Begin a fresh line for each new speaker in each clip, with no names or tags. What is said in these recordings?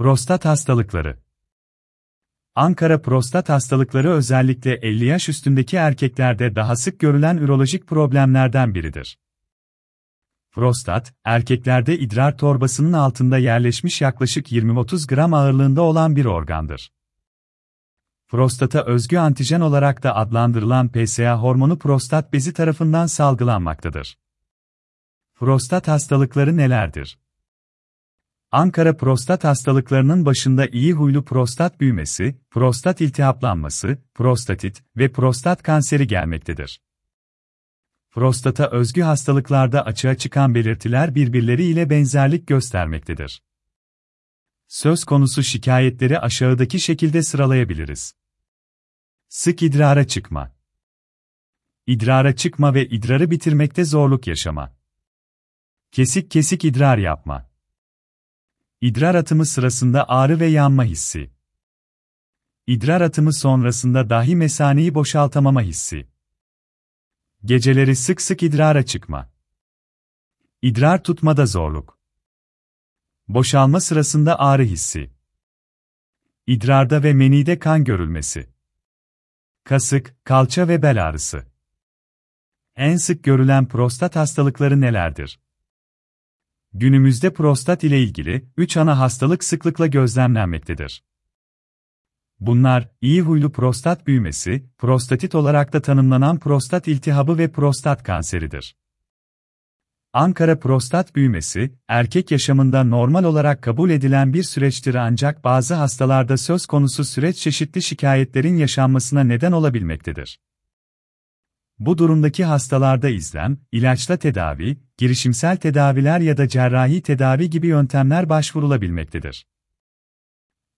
Prostat hastalıkları Ankara prostat hastalıkları özellikle 50 yaş üstündeki erkeklerde daha sık görülen ürolojik problemlerden biridir. Prostat, erkeklerde idrar torbasının altında yerleşmiş yaklaşık 20-30 gram ağırlığında olan bir organdır. Prostata özgü antijen olarak da adlandırılan PSA hormonu prostat bezi tarafından salgılanmaktadır. Prostat hastalıkları nelerdir? Ankara prostat hastalıklarının başında iyi huylu prostat büyümesi, prostat iltihaplanması, prostatit ve prostat kanseri gelmektedir. Prostata özgü hastalıklarda açığa çıkan belirtiler birbirleriyle benzerlik göstermektedir. Söz konusu şikayetleri aşağıdaki şekilde sıralayabiliriz. Sık idrara çıkma. İdrara çıkma ve idrarı bitirmekte zorluk yaşama. Kesik kesik idrar yapma. İdrar atımı sırasında ağrı ve yanma hissi. İdrar atımı sonrasında dahi mesaneyi boşaltamama hissi. Geceleri sık sık idrara çıkma. İdrar tutmada zorluk. Boşalma sırasında ağrı hissi. İdrarda ve menide kan görülmesi. Kasık, kalça ve bel ağrısı. En sık görülen prostat hastalıkları nelerdir? Günümüzde prostat ile ilgili 3 ana hastalık sıklıkla gözlemlenmektedir. Bunlar, iyi huylu prostat büyümesi, prostatit olarak da tanımlanan prostat iltihabı ve prostat kanseridir. Ankara prostat büyümesi, erkek yaşamında normal olarak kabul edilen bir süreçtir ancak bazı hastalarda söz konusu süreç çeşitli şikayetlerin yaşanmasına neden olabilmektedir. Bu durumdaki hastalarda izlem, ilaçla tedavi, girişimsel tedaviler ya da cerrahi tedavi gibi yöntemler başvurulabilmektedir.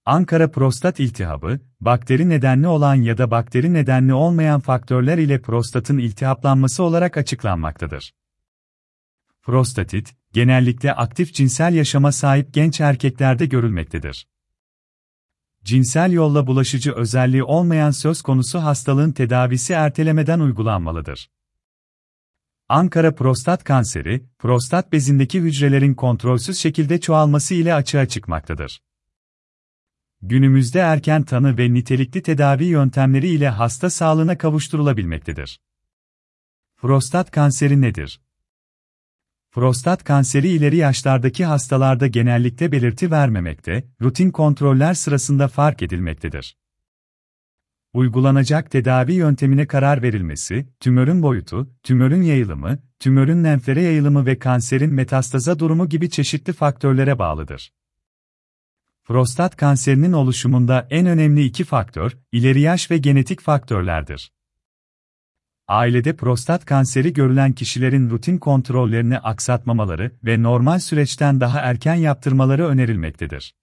Ankara prostat iltihabı, bakteri nedenli olan ya da bakteri nedenli olmayan faktörler ile prostatın iltihaplanması olarak açıklanmaktadır. Prostatit, genellikle aktif cinsel yaşama sahip genç erkeklerde görülmektedir. Cinsel yolla bulaşıcı özelliği olmayan söz konusu hastalığın tedavisi ertelemeden uygulanmalıdır. Ankara prostat kanseri, prostat bezindeki hücrelerin kontrolsüz şekilde çoğalması ile açığa çıkmaktadır. Günümüzde erken tanı ve nitelikli tedavi yöntemleri ile hasta sağlığına kavuşturulabilmektedir. Prostat kanseri nedir? Prostat kanseri ileri yaşlardaki hastalarda genellikle belirti vermemekte, rutin kontroller sırasında fark edilmektedir. Uygulanacak tedavi yöntemine karar verilmesi, tümörün boyutu, tümörün yayılımı, tümörün lenflere yayılımı ve kanserin metastaza durumu gibi çeşitli faktörlere bağlıdır. Prostat kanserinin oluşumunda en önemli iki faktör, ileri yaş ve genetik faktörlerdir. Ailede prostat kanseri görülen kişilerin rutin kontrollerini aksatmamaları ve normal süreçten daha erken yaptırmaları önerilmektedir.